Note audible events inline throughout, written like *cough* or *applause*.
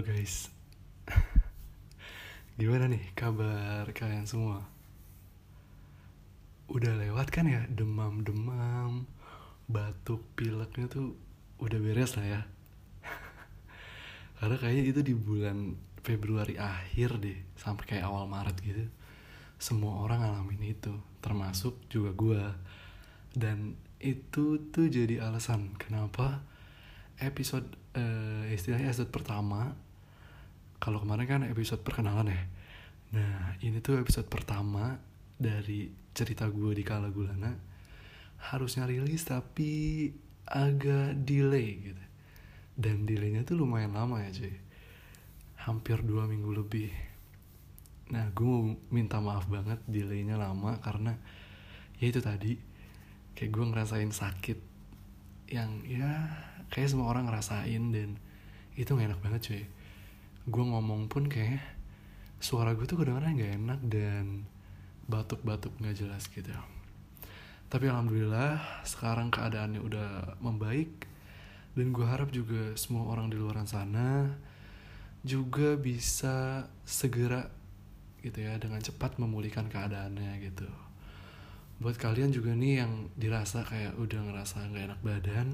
guys. *laughs* Gimana nih kabar kalian semua? Udah lewat kan ya demam-demam, batuk, pileknya tuh udah beres lah ya. *laughs* Karena kayaknya itu di bulan Februari akhir deh, sampai kayak awal Maret gitu. Semua orang ngalamin itu, termasuk juga gua. Dan itu tuh jadi alasan kenapa episode uh, istilahnya episode pertama kalau kemarin kan episode perkenalan ya. Nah ini tuh episode pertama dari cerita gue di Kala Gulana. Harusnya rilis tapi agak delay gitu. Dan delaynya tuh lumayan lama ya cuy. Hampir dua minggu lebih. Nah gue mau minta maaf banget delaynya lama karena ya itu tadi kayak gue ngerasain sakit yang ya kayak semua orang ngerasain dan itu gak enak banget cuy gue ngomong pun kayak suara gue tuh kedengaran gak enak dan batuk-batuk gak jelas gitu. Tapi alhamdulillah sekarang keadaannya udah membaik dan gue harap juga semua orang di luar sana juga bisa segera gitu ya dengan cepat memulihkan keadaannya gitu. Buat kalian juga nih yang dirasa kayak udah ngerasa nggak enak badan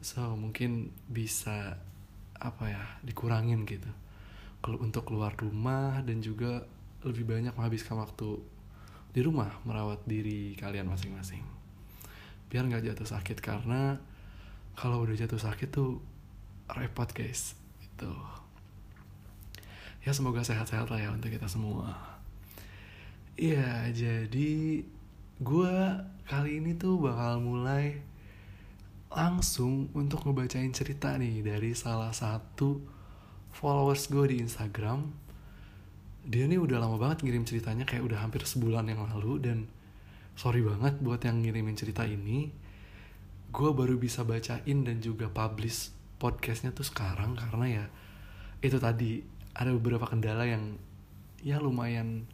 so mungkin bisa apa ya dikurangin gitu. Kalau untuk keluar rumah dan juga lebih banyak menghabiskan waktu di rumah merawat diri kalian masing-masing. Biar nggak jatuh sakit karena kalau udah jatuh sakit tuh repot guys itu ya semoga sehat-sehat lah ya untuk kita semua. Iya jadi gue kali ini tuh bakal mulai langsung untuk ngebacain cerita nih dari salah satu followers gue di Instagram. Dia nih udah lama banget ngirim ceritanya kayak udah hampir sebulan yang lalu dan sorry banget buat yang ngirimin cerita ini. Gue baru bisa bacain dan juga publish podcastnya tuh sekarang karena ya itu tadi ada beberapa kendala yang ya lumayan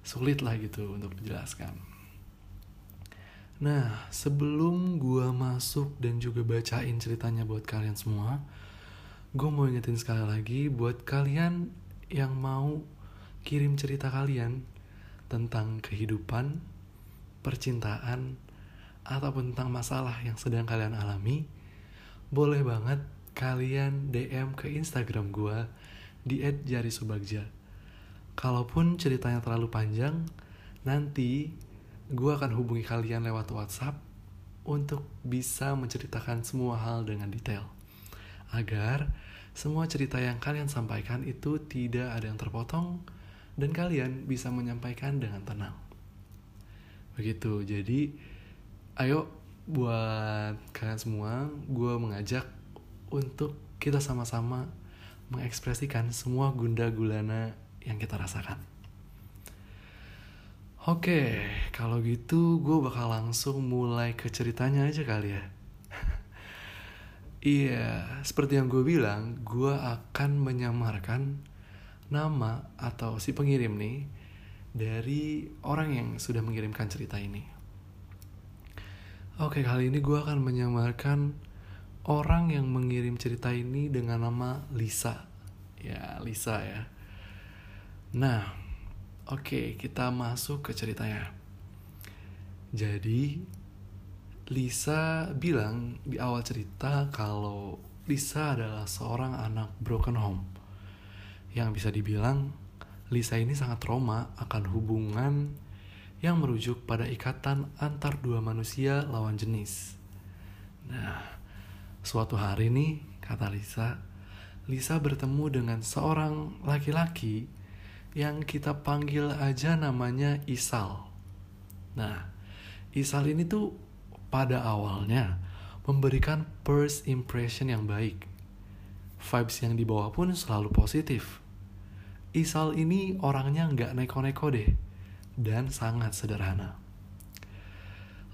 sulit lah gitu untuk dijelaskan. Nah, sebelum gue masuk dan juga bacain ceritanya buat kalian semua, gue mau ingetin sekali lagi buat kalian yang mau kirim cerita kalian tentang kehidupan, percintaan, ataupun tentang masalah yang sedang kalian alami, boleh banget kalian DM ke Instagram gue di @jarisubagja. Kalaupun ceritanya terlalu panjang, nanti gue akan hubungi kalian lewat WhatsApp untuk bisa menceritakan semua hal dengan detail. Agar semua cerita yang kalian sampaikan itu tidak ada yang terpotong dan kalian bisa menyampaikan dengan tenang. Begitu, jadi ayo buat kalian semua, gue mengajak untuk kita sama-sama mengekspresikan semua gunda gulana yang kita rasakan. Oke, kalau gitu gue bakal langsung mulai ke ceritanya aja kali ya. *laughs* iya, seperti yang gue bilang, gue akan menyamarkan nama atau si pengirim nih dari orang yang sudah mengirimkan cerita ini. Oke, kali ini gue akan menyamarkan orang yang mengirim cerita ini dengan nama Lisa. Ya, Lisa ya. Nah, Oke, kita masuk ke ceritanya. Jadi, Lisa bilang di awal cerita kalau Lisa adalah seorang anak broken home. Yang bisa dibilang, Lisa ini sangat trauma akan hubungan yang merujuk pada ikatan antar dua manusia lawan jenis. Nah, suatu hari nih, kata Lisa, Lisa bertemu dengan seorang laki-laki yang kita panggil aja namanya Isal. Nah, Isal ini tuh pada awalnya memberikan first impression yang baik. Vibes yang dibawa pun selalu positif. Isal ini orangnya nggak neko-neko deh, dan sangat sederhana.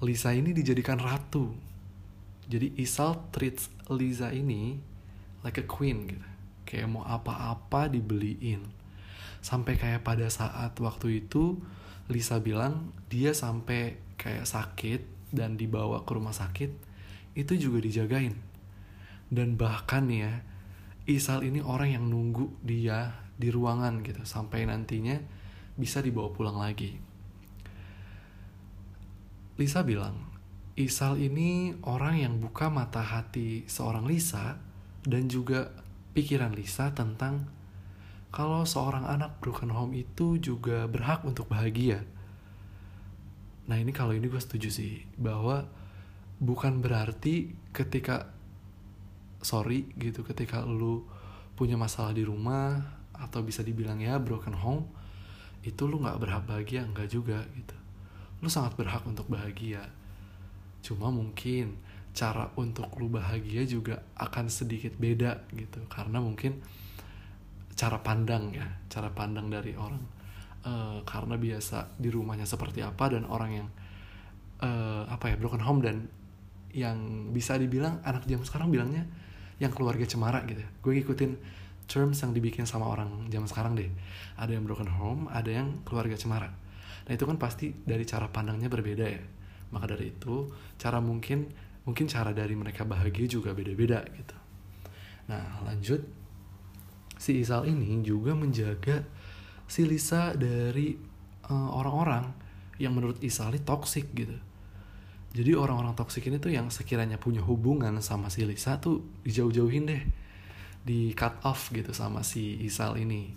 Lisa ini dijadikan ratu. Jadi Isal treats Lisa ini like a queen gitu. Kayak mau apa-apa dibeliin. Sampai kayak pada saat waktu itu Lisa bilang dia sampai kayak sakit dan dibawa ke rumah sakit itu juga dijagain. Dan bahkan ya Isal ini orang yang nunggu dia di ruangan gitu sampai nantinya bisa dibawa pulang lagi. Lisa bilang, Isal ini orang yang buka mata hati seorang Lisa dan juga pikiran Lisa tentang kalau seorang anak broken home itu juga berhak untuk bahagia. Nah ini kalau ini gue setuju sih bahwa bukan berarti ketika sorry gitu ketika lu punya masalah di rumah atau bisa dibilang ya broken home itu lu nggak berhak bahagia nggak juga gitu. Lu sangat berhak untuk bahagia. Cuma mungkin cara untuk lu bahagia juga akan sedikit beda gitu. Karena mungkin cara pandang ya cara pandang dari orang. Uh, karena biasa di rumahnya seperti apa dan orang yang uh, apa ya broken home dan yang bisa dibilang anak jam sekarang bilangnya yang keluarga cemara gitu gue ngikutin terms yang dibikin sama orang zaman sekarang deh. Ada yang broken home ada yang keluarga cemara. Nah itu kan pasti dari cara pandangnya berbeda ya. Maka dari itu cara mungkin mungkin cara dari mereka bahagia juga beda-beda gitu. Nah lanjut si Isal ini juga menjaga si Lisa dari uh, orang-orang yang menurut Isal ini toxic gitu. Jadi orang-orang toksik ini tuh yang sekiranya punya hubungan sama si Lisa tuh dijauh-jauhin deh. Di cut off gitu sama si Isal ini.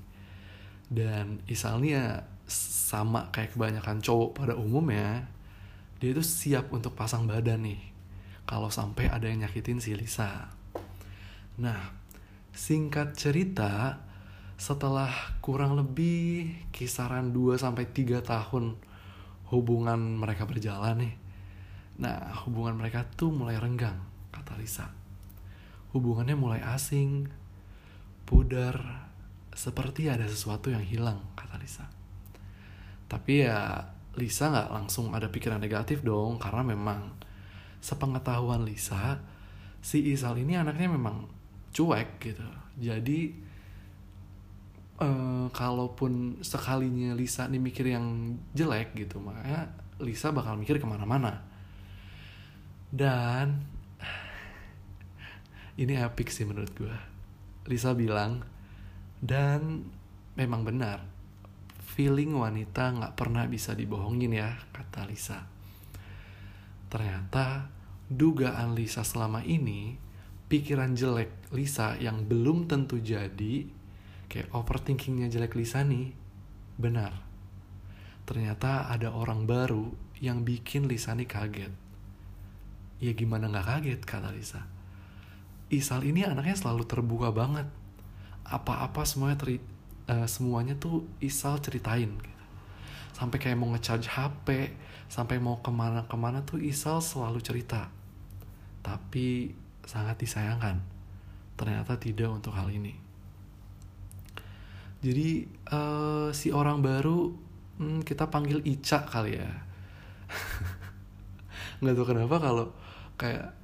Dan Isal ini ya sama kayak kebanyakan cowok pada umumnya dia itu siap untuk pasang badan nih kalau sampai ada yang nyakitin si Lisa. Nah singkat cerita setelah kurang lebih kisaran 2 sampai 3 tahun hubungan mereka berjalan nih Nah, hubungan mereka tuh mulai renggang, kata Lisa. Hubungannya mulai asing, pudar, seperti ada sesuatu yang hilang, kata Lisa. Tapi ya, Lisa nggak langsung ada pikiran negatif dong, karena memang sepengetahuan Lisa, si Isal ini anaknya memang cuek gitu. Jadi, uh, kalaupun sekalinya Lisa nih mikir yang jelek gitu, makanya Lisa bakal mikir ke mana-mana dan *sighs* ini epic sih menurut gue. Lisa bilang, dan memang benar, feeling wanita gak pernah bisa dibohongin ya, kata Lisa. Ternyata dugaan Lisa selama ini, pikiran jelek Lisa yang belum tentu jadi, kayak overthinkingnya jelek Lisa nih, benar. Ternyata ada orang baru yang bikin Lisa nih kaget ya gimana nggak kaget kata Lisa Isal ini anaknya selalu terbuka banget apa-apa semuanya teri, uh, semuanya tuh Isal ceritain gitu. sampai kayak mau ngecharge HP sampai mau ke mana-kemana tuh Isal selalu cerita tapi sangat disayangkan. Ternyata tidak untuk hal ini. Jadi uh, si orang baru hmm, kita panggil Ica kali ya. *laughs* Nggak tahu kenapa kalau kayak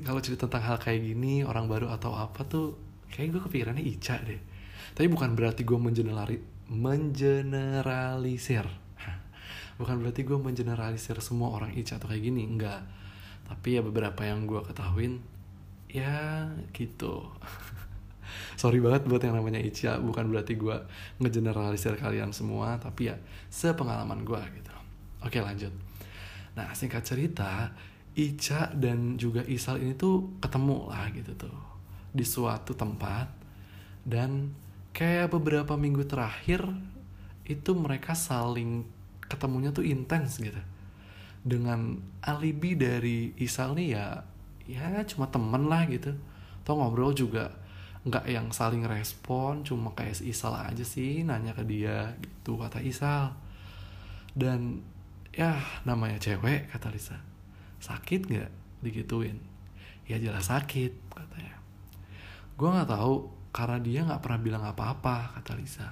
kalau cerita tentang hal kayak gini orang baru atau apa tuh kayak gue kepikirannya Ica deh. Tapi bukan berarti gue mengenerali mengeneralisir *laughs* bukan berarti gue mengeneralisir semua orang Ica atau kayak gini enggak. Tapi ya beberapa yang gue ketahuin ya gitu. *laughs* Sorry banget buat yang namanya Ica. Bukan berarti gue ngegeneralisir kalian semua tapi ya sepengalaman gue gitu. Oke lanjut. Nah singkat cerita Ica dan juga Isal ini tuh ketemu lah gitu tuh di suatu tempat. Dan kayak beberapa minggu terakhir itu mereka saling ketemunya tuh intens gitu. Dengan alibi dari Isal nih ya ya cuma temen lah gitu. Atau ngobrol juga nggak yang saling respon cuma kayak Isal aja sih nanya ke dia gitu kata Isal. Dan ya namanya cewek kata Lisa. Sakit nggak? Digituin. Ya jelas sakit katanya. Gue nggak tahu karena dia nggak pernah bilang apa-apa kata Lisa.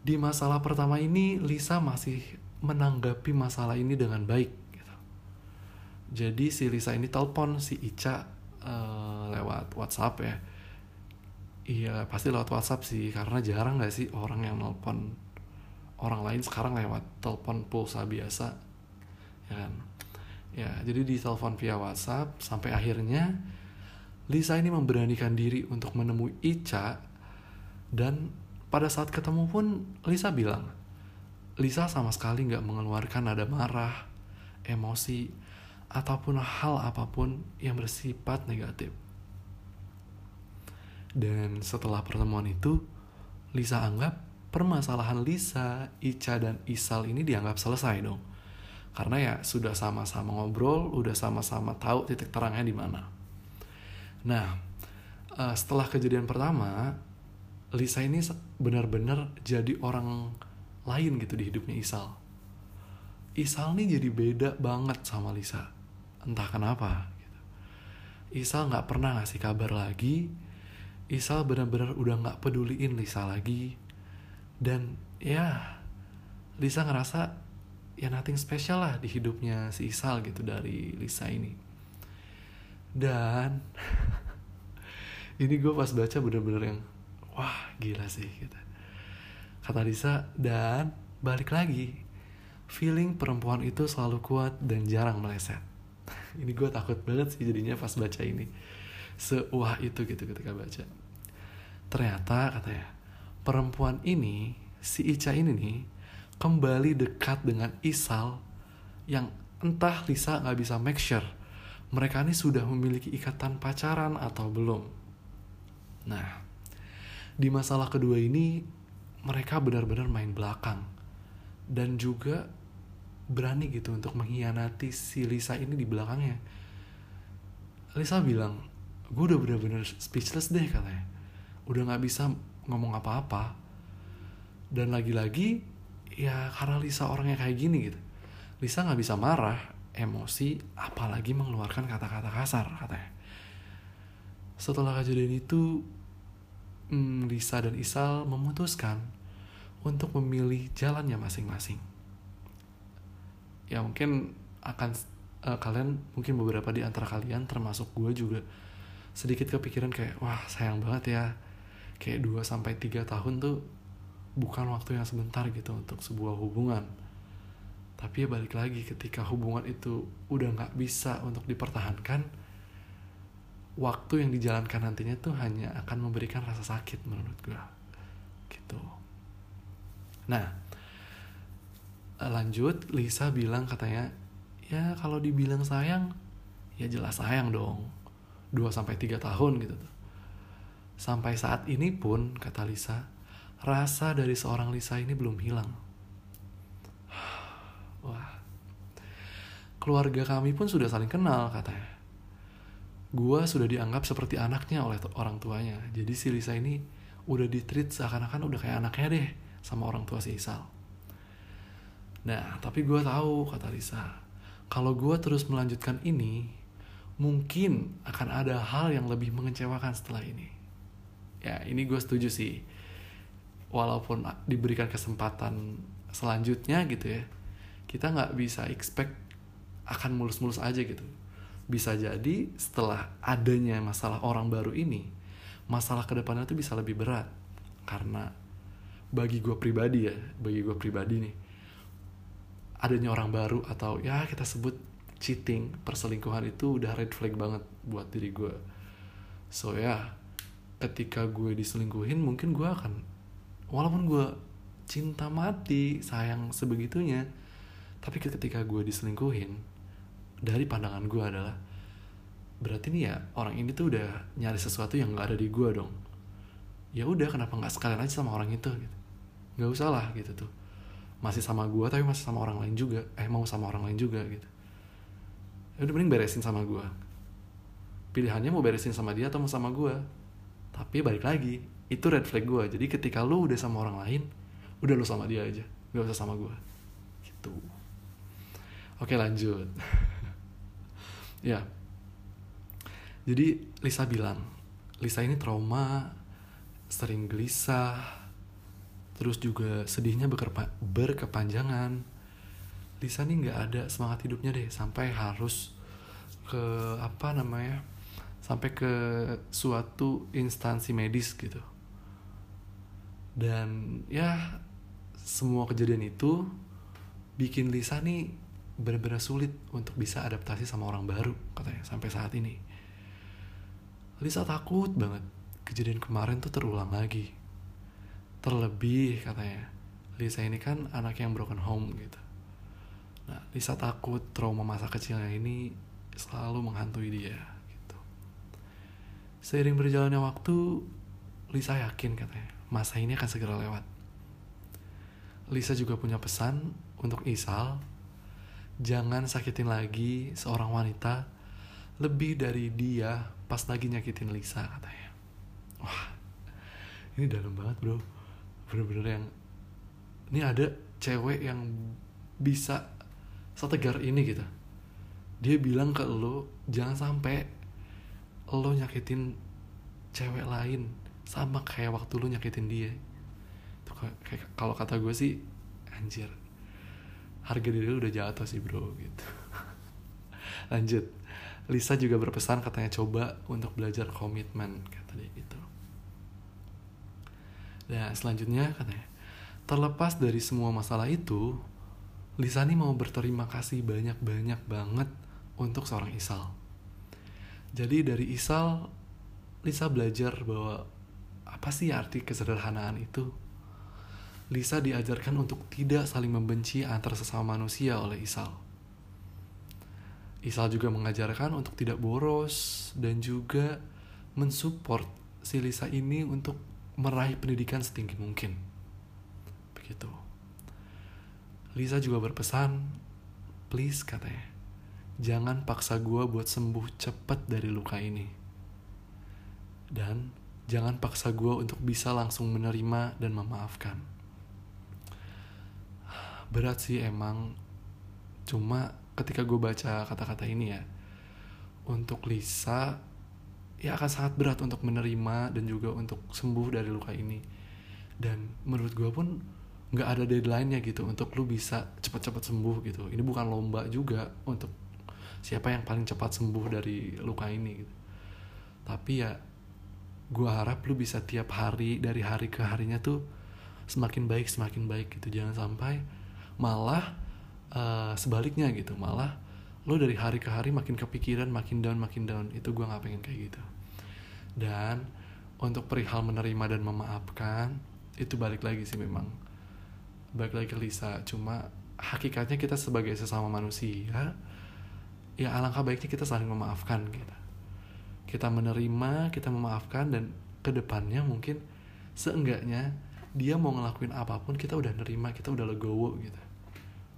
Di masalah pertama ini Lisa masih menanggapi masalah ini dengan baik. Jadi si Lisa ini telepon si Ica uh, lewat WhatsApp ya. Iya pasti lewat WhatsApp sih karena jarang gak sih orang yang nelpon orang lain sekarang lewat telepon pulsa biasa ya kan? Ya jadi di telepon via WhatsApp sampai akhirnya Lisa ini memberanikan diri untuk menemui Ica dan pada saat ketemu pun Lisa bilang Lisa sama sekali nggak mengeluarkan nada marah, emosi, ataupun hal apa pun yang bersifat negatif. Dan setelah pertemuan itu, Lisa anggap permasalahan Lisa, Ica, dan Isal ini dianggap selesai dong. Karena ya sudah sama-sama ngobrol, udah sama-sama tahu titik terangnya di mana. Nah, uh, setelah kejadian pertama, Lisa ini benar-benar jadi orang lain gitu di hidupnya Isal. Isal nih jadi beda banget sama Lisa. Entah kenapa. Gitu. Isal nggak pernah ngasih kabar lagi. Isal benar-benar udah nggak peduliin Lisa lagi. Dan ya, Lisa ngerasa ya nothing special lah di hidupnya si Isal gitu dari Lisa ini. Dan *laughs* ini gue pas baca bener-bener yang wah gila sih gitu. Kata Lisa dan balik lagi feeling perempuan itu selalu kuat dan jarang meleset. Ini gue takut banget sih jadinya pas baca ini. Sewah itu gitu ketika baca. Ternyata katanya perempuan ini si Ica ini nih kembali dekat dengan Isal yang entah Lisa nggak bisa make sure mereka ini sudah memiliki ikatan pacaran atau belum. Nah, di masalah kedua ini mereka benar-benar main belakang dan juga berani gitu untuk mengkhianati si Lisa ini di belakangnya. Lisa bilang, gue udah benar-benar speechless deh katanya. Udah gak bisa ngomong apa-apa. Dan lagi-lagi, ya karena Lisa orangnya kayak gini gitu. Lisa gak bisa marah, emosi, apalagi mengeluarkan kata-kata kasar katanya. Setelah kejadian itu, hmm, Lisa dan Isal memutuskan untuk memilih jalannya masing-masing. Ya mungkin akan uh, kalian mungkin beberapa di antara kalian termasuk gue juga sedikit kepikiran kayak wah sayang banget ya kayak 2 sampai 3 tahun tuh bukan waktu yang sebentar gitu untuk sebuah hubungan. Tapi ya balik lagi ketika hubungan itu udah nggak bisa untuk dipertahankan waktu yang dijalankan nantinya tuh hanya akan memberikan rasa sakit menurut gue gitu. Nah lanjut Lisa bilang katanya ya kalau dibilang sayang ya jelas sayang dong 2 sampai 3 tahun gitu tuh sampai saat ini pun kata Lisa rasa dari seorang Lisa ini belum hilang *sighs* Wah. Keluarga kami pun sudah saling kenal katanya. Gua sudah dianggap seperti anaknya oleh orang tuanya. Jadi si Lisa ini udah ditreat seakan-akan udah kayak anaknya deh sama orang tua si Isal. Nah, tapi gue tahu kata Lisa, kalau gue terus melanjutkan ini, mungkin akan ada hal yang lebih mengecewakan setelah ini. Ya, ini gue setuju sih. Walaupun diberikan kesempatan selanjutnya gitu ya, kita nggak bisa expect akan mulus-mulus aja gitu bisa jadi setelah adanya masalah orang baru ini masalah ke depannya tuh bisa lebih berat karena bagi gue pribadi ya bagi gue pribadi nih adanya orang baru atau ya kita sebut cheating perselingkuhan itu udah red flag banget buat diri gue so ya ketika gue diselingkuhin mungkin gue akan walaupun gue cinta mati sayang sebegitunya tapi ketika gue diselingkuhin dari pandangan gue adalah berarti nih ya orang ini tuh udah nyari sesuatu yang gak ada di gue dong. Ya udah kenapa nggak sekalian aja sama orang itu gitu. Nggak usah lah gitu tuh masih sama gue tapi masih sama orang lain juga. Eh mau sama orang lain juga gitu. Ya udah mending beresin sama gue pilihannya mau beresin sama dia atau mau sama gue tapi balik lagi itu red flag gue jadi ketika lo udah sama orang lain udah lo sama dia aja. Nggak usah sama gue gitu. Oke lanjut. *laughs* ya. jadi Lisa bilang Lisa ini trauma sering gelisah terus juga sedihnya berkepa- berkepanjangan. Lisa nih nggak ada semangat hidupnya deh sampai harus ke apa namanya sampai ke suatu instansi medis gitu. Dan ya semua kejadian itu bikin Lisa nih benar-benar sulit untuk bisa adaptasi sama orang baru katanya sampai saat ini. Lisa takut banget kejadian kemarin tuh terulang lagi terlebih katanya. Lisa ini kan anak yang broken home gitu. Nah Lisa takut trauma masa kecilnya ini selalu menghantui dia gitu. Seiring berjalannya waktu Lisa yakin katanya masa ini akan segera lewat. Lisa juga punya pesan untuk Isal. Jangan sakitin lagi seorang wanita lebih dari dia pas lagi nyakitin Lisa katanya. Wah ini dalam banget bro bener-bener yang ini ada cewek yang bisa setegar ini gitu. Dia bilang ke lo jangan sampai lo nyakitin cewek lain sama kayak waktu lo nyakitin dia. Kalau kata gue sih anjir. Harga diri lu udah jatuh sih bro gitu. *laughs* Lanjut. Lisa juga berpesan katanya coba untuk belajar komitmen kata dia gitu nah selanjutnya katanya terlepas dari semua masalah itu Lisa nih mau berterima kasih banyak-banyak banget untuk seorang Isal jadi dari Isal Lisa belajar bahwa apa sih arti kesederhanaan itu Lisa diajarkan untuk tidak saling membenci antar sesama manusia oleh Isal. Isal juga mengajarkan untuk tidak boros dan juga mensupport si Lisa ini untuk meraih pendidikan setinggi mungkin. Begitu. Lisa juga berpesan, please katanya, jangan paksa gue buat sembuh cepet dari luka ini. Dan jangan paksa gue untuk bisa langsung menerima dan memaafkan berat sih emang cuma ketika gue baca kata-kata ini ya untuk Lisa ya akan sangat berat untuk menerima dan juga untuk sembuh dari luka ini. Dan menurut gue pun nggak ada deadline-nya gitu untuk lu bisa cepat-cepat sembuh gitu. Ini bukan lomba juga untuk siapa yang paling cepat sembuh dari luka ini gitu. Tapi ya gue harap lu bisa tiap hari dari hari ke harinya tuh semakin baik semakin baik gitu. Jangan sampai malah uh, sebaliknya gitu. Malah lo dari hari ke hari makin kepikiran makin down makin down. Itu gue nggak pengen kayak gitu. Dan untuk perihal menerima dan memaafkan itu balik lagi sih memang. Balik lagi ke Lisa. Cuma hakikatnya kita sebagai sesama manusia ya alangkah baiknya kita saling memaafkan gitu. Kita menerima kita memaafkan dan ke depannya mungkin seenggaknya dia mau ngelakuin apa pun kita udah nerima kita udah legowo gitu.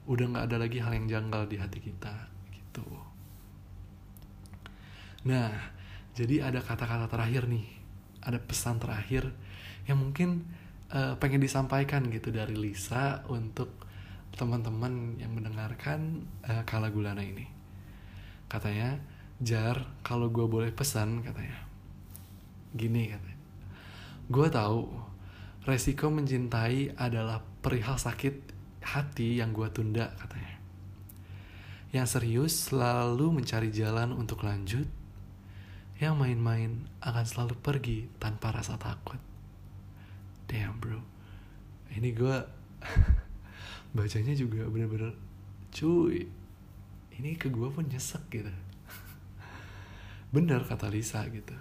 Udah nggak ada lagi hal yang janggal di hati kita gitu. Nah jadi ada kata-kata terakhir nih. Ada pesan terakhir yang mungkin uh, pengen disampaikan gitu dari Lisa untuk teman-teman yang mendengarkan uh, Kala Gulana ini. Katanya Jar kalau gue boleh pesan katanya. Gini katanya gue tahu resiko mencintai adalah perihal sakit hati yang gue tunda katanya. Yang serius selalu mencari jalan untuk lanjut. Yang main-main akan selalu pergi tanpa rasa takut. Damn bro. Ini gue *laughs* bacanya juga bener-bener cuy. Ini ke gue pun nyesek gitu. *laughs* Bener kata Lisa gitu.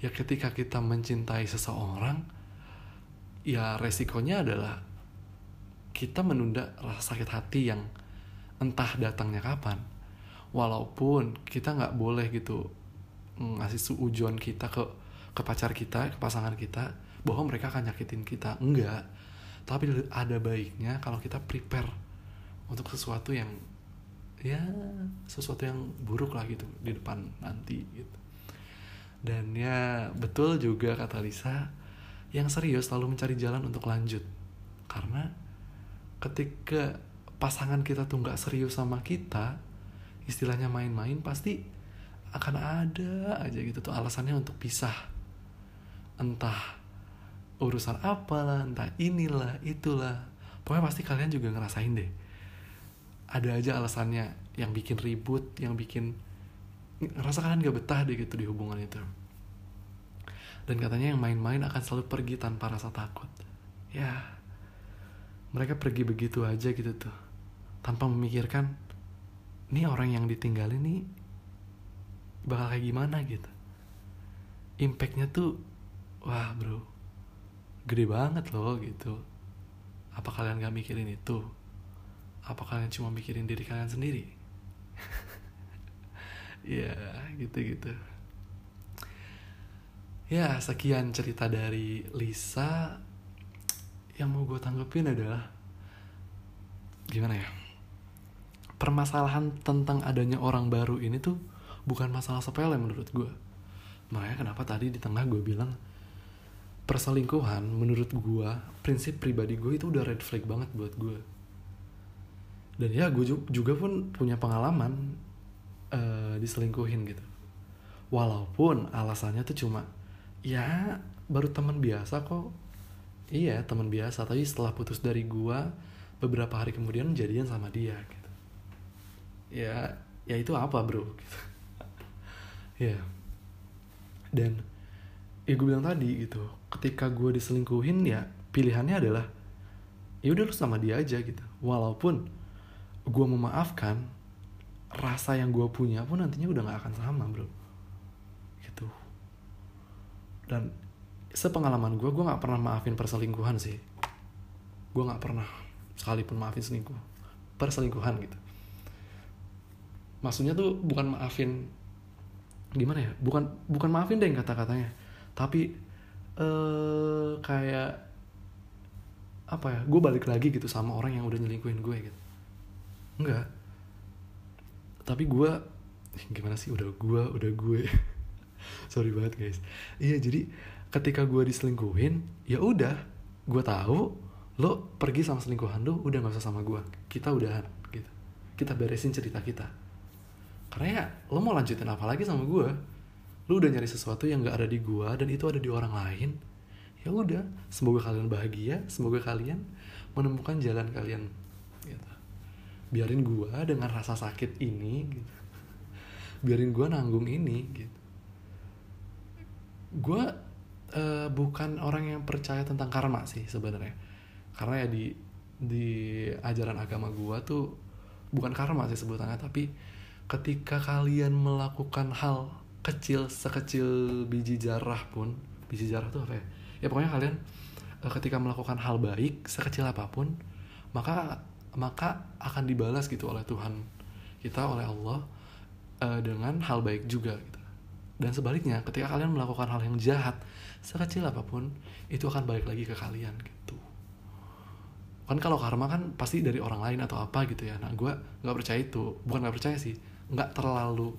Ya ketika kita mencintai seseorang, ya resikonya adalah kita menunda rasa sakit hati yang entah datangnya kapan. Walaupun kita nggak boleh gitu ngasih suujon kita ke ke pacar kita ke pasangan kita bahwa mereka akan nyakitin kita. Enggak. Tapi ada baiknya kalau kita prepare untuk sesuatu yang ya sesuatu yang buruk lah gitu di depan nanti gitu. Dan ya betul juga kata Lisa yang serius selalu mencari jalan untuk lanjut. Karena ketika pasangan kita tuh nggak serius sama kita istilahnya main-main pasti akan ada aja gitu tuh alasannya untuk pisah. Entah urusan apalah entah inilah itulah. Pokoknya pasti kalian juga ngerasain deh. Ada aja alasannya yang bikin ribut yang bikin ngerasa kalian gak betah deh gitu di hubungan itu. Dan katanya yang main-main akan selalu pergi tanpa rasa takut. Ya mereka pergi begitu aja gitu tuh tanpa memikirkan ini orang yang ditinggalin nih bakal kayak gimana? Gitu. Impactnya tuh wah bro gede banget loh gitu. Apa kalian gak mikirin itu? Apa kalian cuma mikirin diri kalian sendiri? *laughs* Ya gitu gitu. Ya sekian cerita dari Lisa. Yang mau gue tanggepin adalah gimana ya permasalahan tentang adanya orang baru ini tuh bukan masalah sepele menurut gue makanya kenapa tadi di tengah gue bilang perselingkuhan menurut gue prinsip pribadi gue itu udah red flag banget buat gue dan ya gue juga pun punya pengalaman uh, diselingkuhin gitu. Walaupun alasannya tuh cuma ya baru teman biasa kok. Iya teman biasa tapi setelah putus dari gue beberapa hari kemudian jadian sama dia gitu ya ya itu apa bro? Gitu *laughs* ya. Dan ya gue bilang tadi gitu ketika gue diselingkuhin ya pilihannya adalah ya udah lu sama dia aja gitu. Walaupun gue memaafkan rasa yang gue punya pun nantinya udah gak akan sama bro. Gitu. Dan sepengalaman gue gue nggak pernah maafin perselingkuhan sih. Gue nggak pernah sekalipun maafin selingkuh perselingkuhan gitu maksudnya tuh bukan maafin gimana ya? Bukan bukan maafin deh kata-katanya. Tapi eh kayak apa ya? Gue balik lagi gitu sama orang yang udah nyelingkuhin gue gitu. Enggak. Tapi gue gimana sih? Udah gue udah gue. *laughs* Sorry banget guys. Iya jadi ketika gue diselingkuhin ya udah. Gue tahu lo pergi sama selingkuhan lo udah gak usah sama gue kita udahan gitu. Kita beresin cerita kita karena ya lo mau lanjutin apa lagi sama gue lu udah nyari sesuatu yang gak ada di gua dan itu ada di orang lain. Ya udah semoga kalian bahagia semoga kalian menemukan jalan kalian gitu. biarin gua dengan rasa sakit ini gitu. Biarin gua nanggung ini gitu. Gua uh, bukan orang yang percaya tentang karma sih sebenarnya. Karena ya di di ajaran agama gua tuh bukan karma sih sebutannya tapi ketika kalian melakukan hal kecil sekecil biji jarah pun biji jarah tuh apa ya? Ya pokoknya kalian eh, ketika melakukan hal baik sekecil apa pun maka maka akan dibalas gitu oleh Tuhan kita oleh Allah uh, dengan hal baik juga gitu. Dan sebaliknya ketika kalian melakukan hal yang jahat sekecil apa pun itu akan balik lagi ke kalian gitu. Kan kalau karma kan pasti dari orang lain atau apa gitu ya. Nah gue nggak percaya itu. Bukan nggak percaya sih nggak terlalu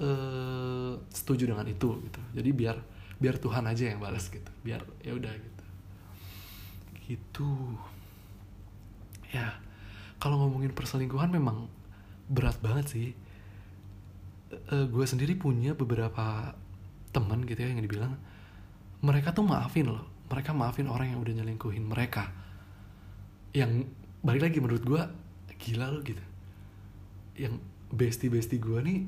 uh, setuju dengan itu gitu. Jadi biar biar Tuhan aja yang balas gitu. Biar ya udah gitu. Gitu. Ya kalau ngomongin perselingkuhan memang berat banget sih. Uh, gue sendiri punya beberapa teman gitu ya yang dibilang mereka tuh maafin loh. Mereka maafin orang yang udah nyelingkuhin mereka. Yang balik lagi menurut gue gila loh gitu. Yang bestie gue nih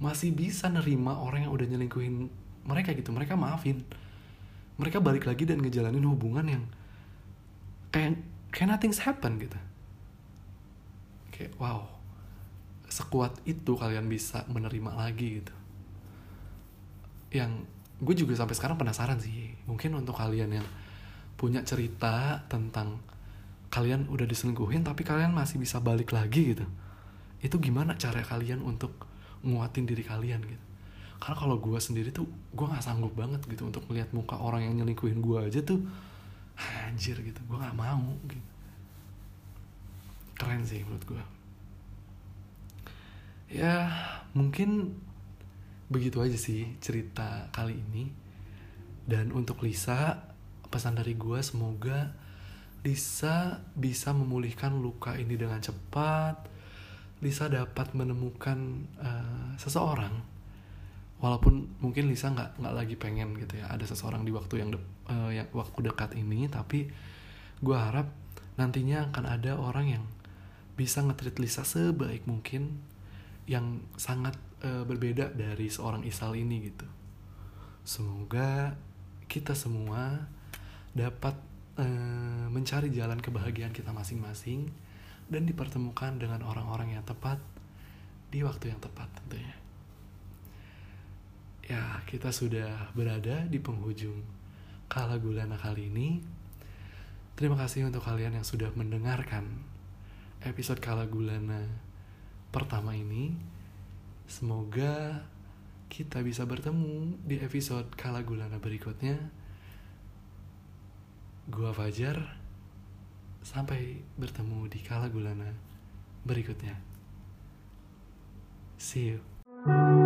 masih bisa nerima orang yang udah nyelingkuhin mereka gitu. Mereka maafin. Mereka balik lagi dan ngejalanin hubungan yang kayak kayak nothing's happen gitu. Kayak wow sekuat itu kalian bisa menerima lagi gitu. Yang gue juga sampai sekarang penasaran sih. Mungkin untuk kalian yang punya cerita tentang kalian udah diselingkuhin tapi kalian masih bisa balik lagi gitu itu gimana cara kalian untuk nguatin diri kalian gitu? Karena kalau gue sendiri tuh gue nggak sanggup banget gitu untuk melihat muka orang yang nyelingkuhin gue aja tuh anjir gitu. Gue nggak mau gitu. Keren sih menurut gue ya mungkin begitu aja sih cerita kali ini. Dan untuk Lisa pesan dari gue semoga Lisa bisa memulihkan luka ini dengan cepat Lisa dapat menemukan uh, seseorang. Walaupun mungkin Lisa nggak nggak lagi pengen gitu ya ada seseorang di waktu yang de, uh, yang waktu dekat ini tapi gue harap nantinya akan ada orang yang bisa ngetrit Lisa sebaik mungkin yang sangat uh, berbeda dari seorang Isal ini gitu. Semoga kita semua dapat uh, mencari jalan kebahagiaan kita masing-masing dan dipertemukan dengan orang-orang yang tepat di waktu yang tepat tentunya ya kita sudah berada di penghujung Kala Gulana kali ini. Terima kasih untuk kalian yang sudah mendengarkan episode Kala Gulana pertama ini. Semoga kita bisa bertemu di episode Kala Gulana berikutnya. Gua Fajar. Sampai bertemu di Kala Gulana berikutnya. See you.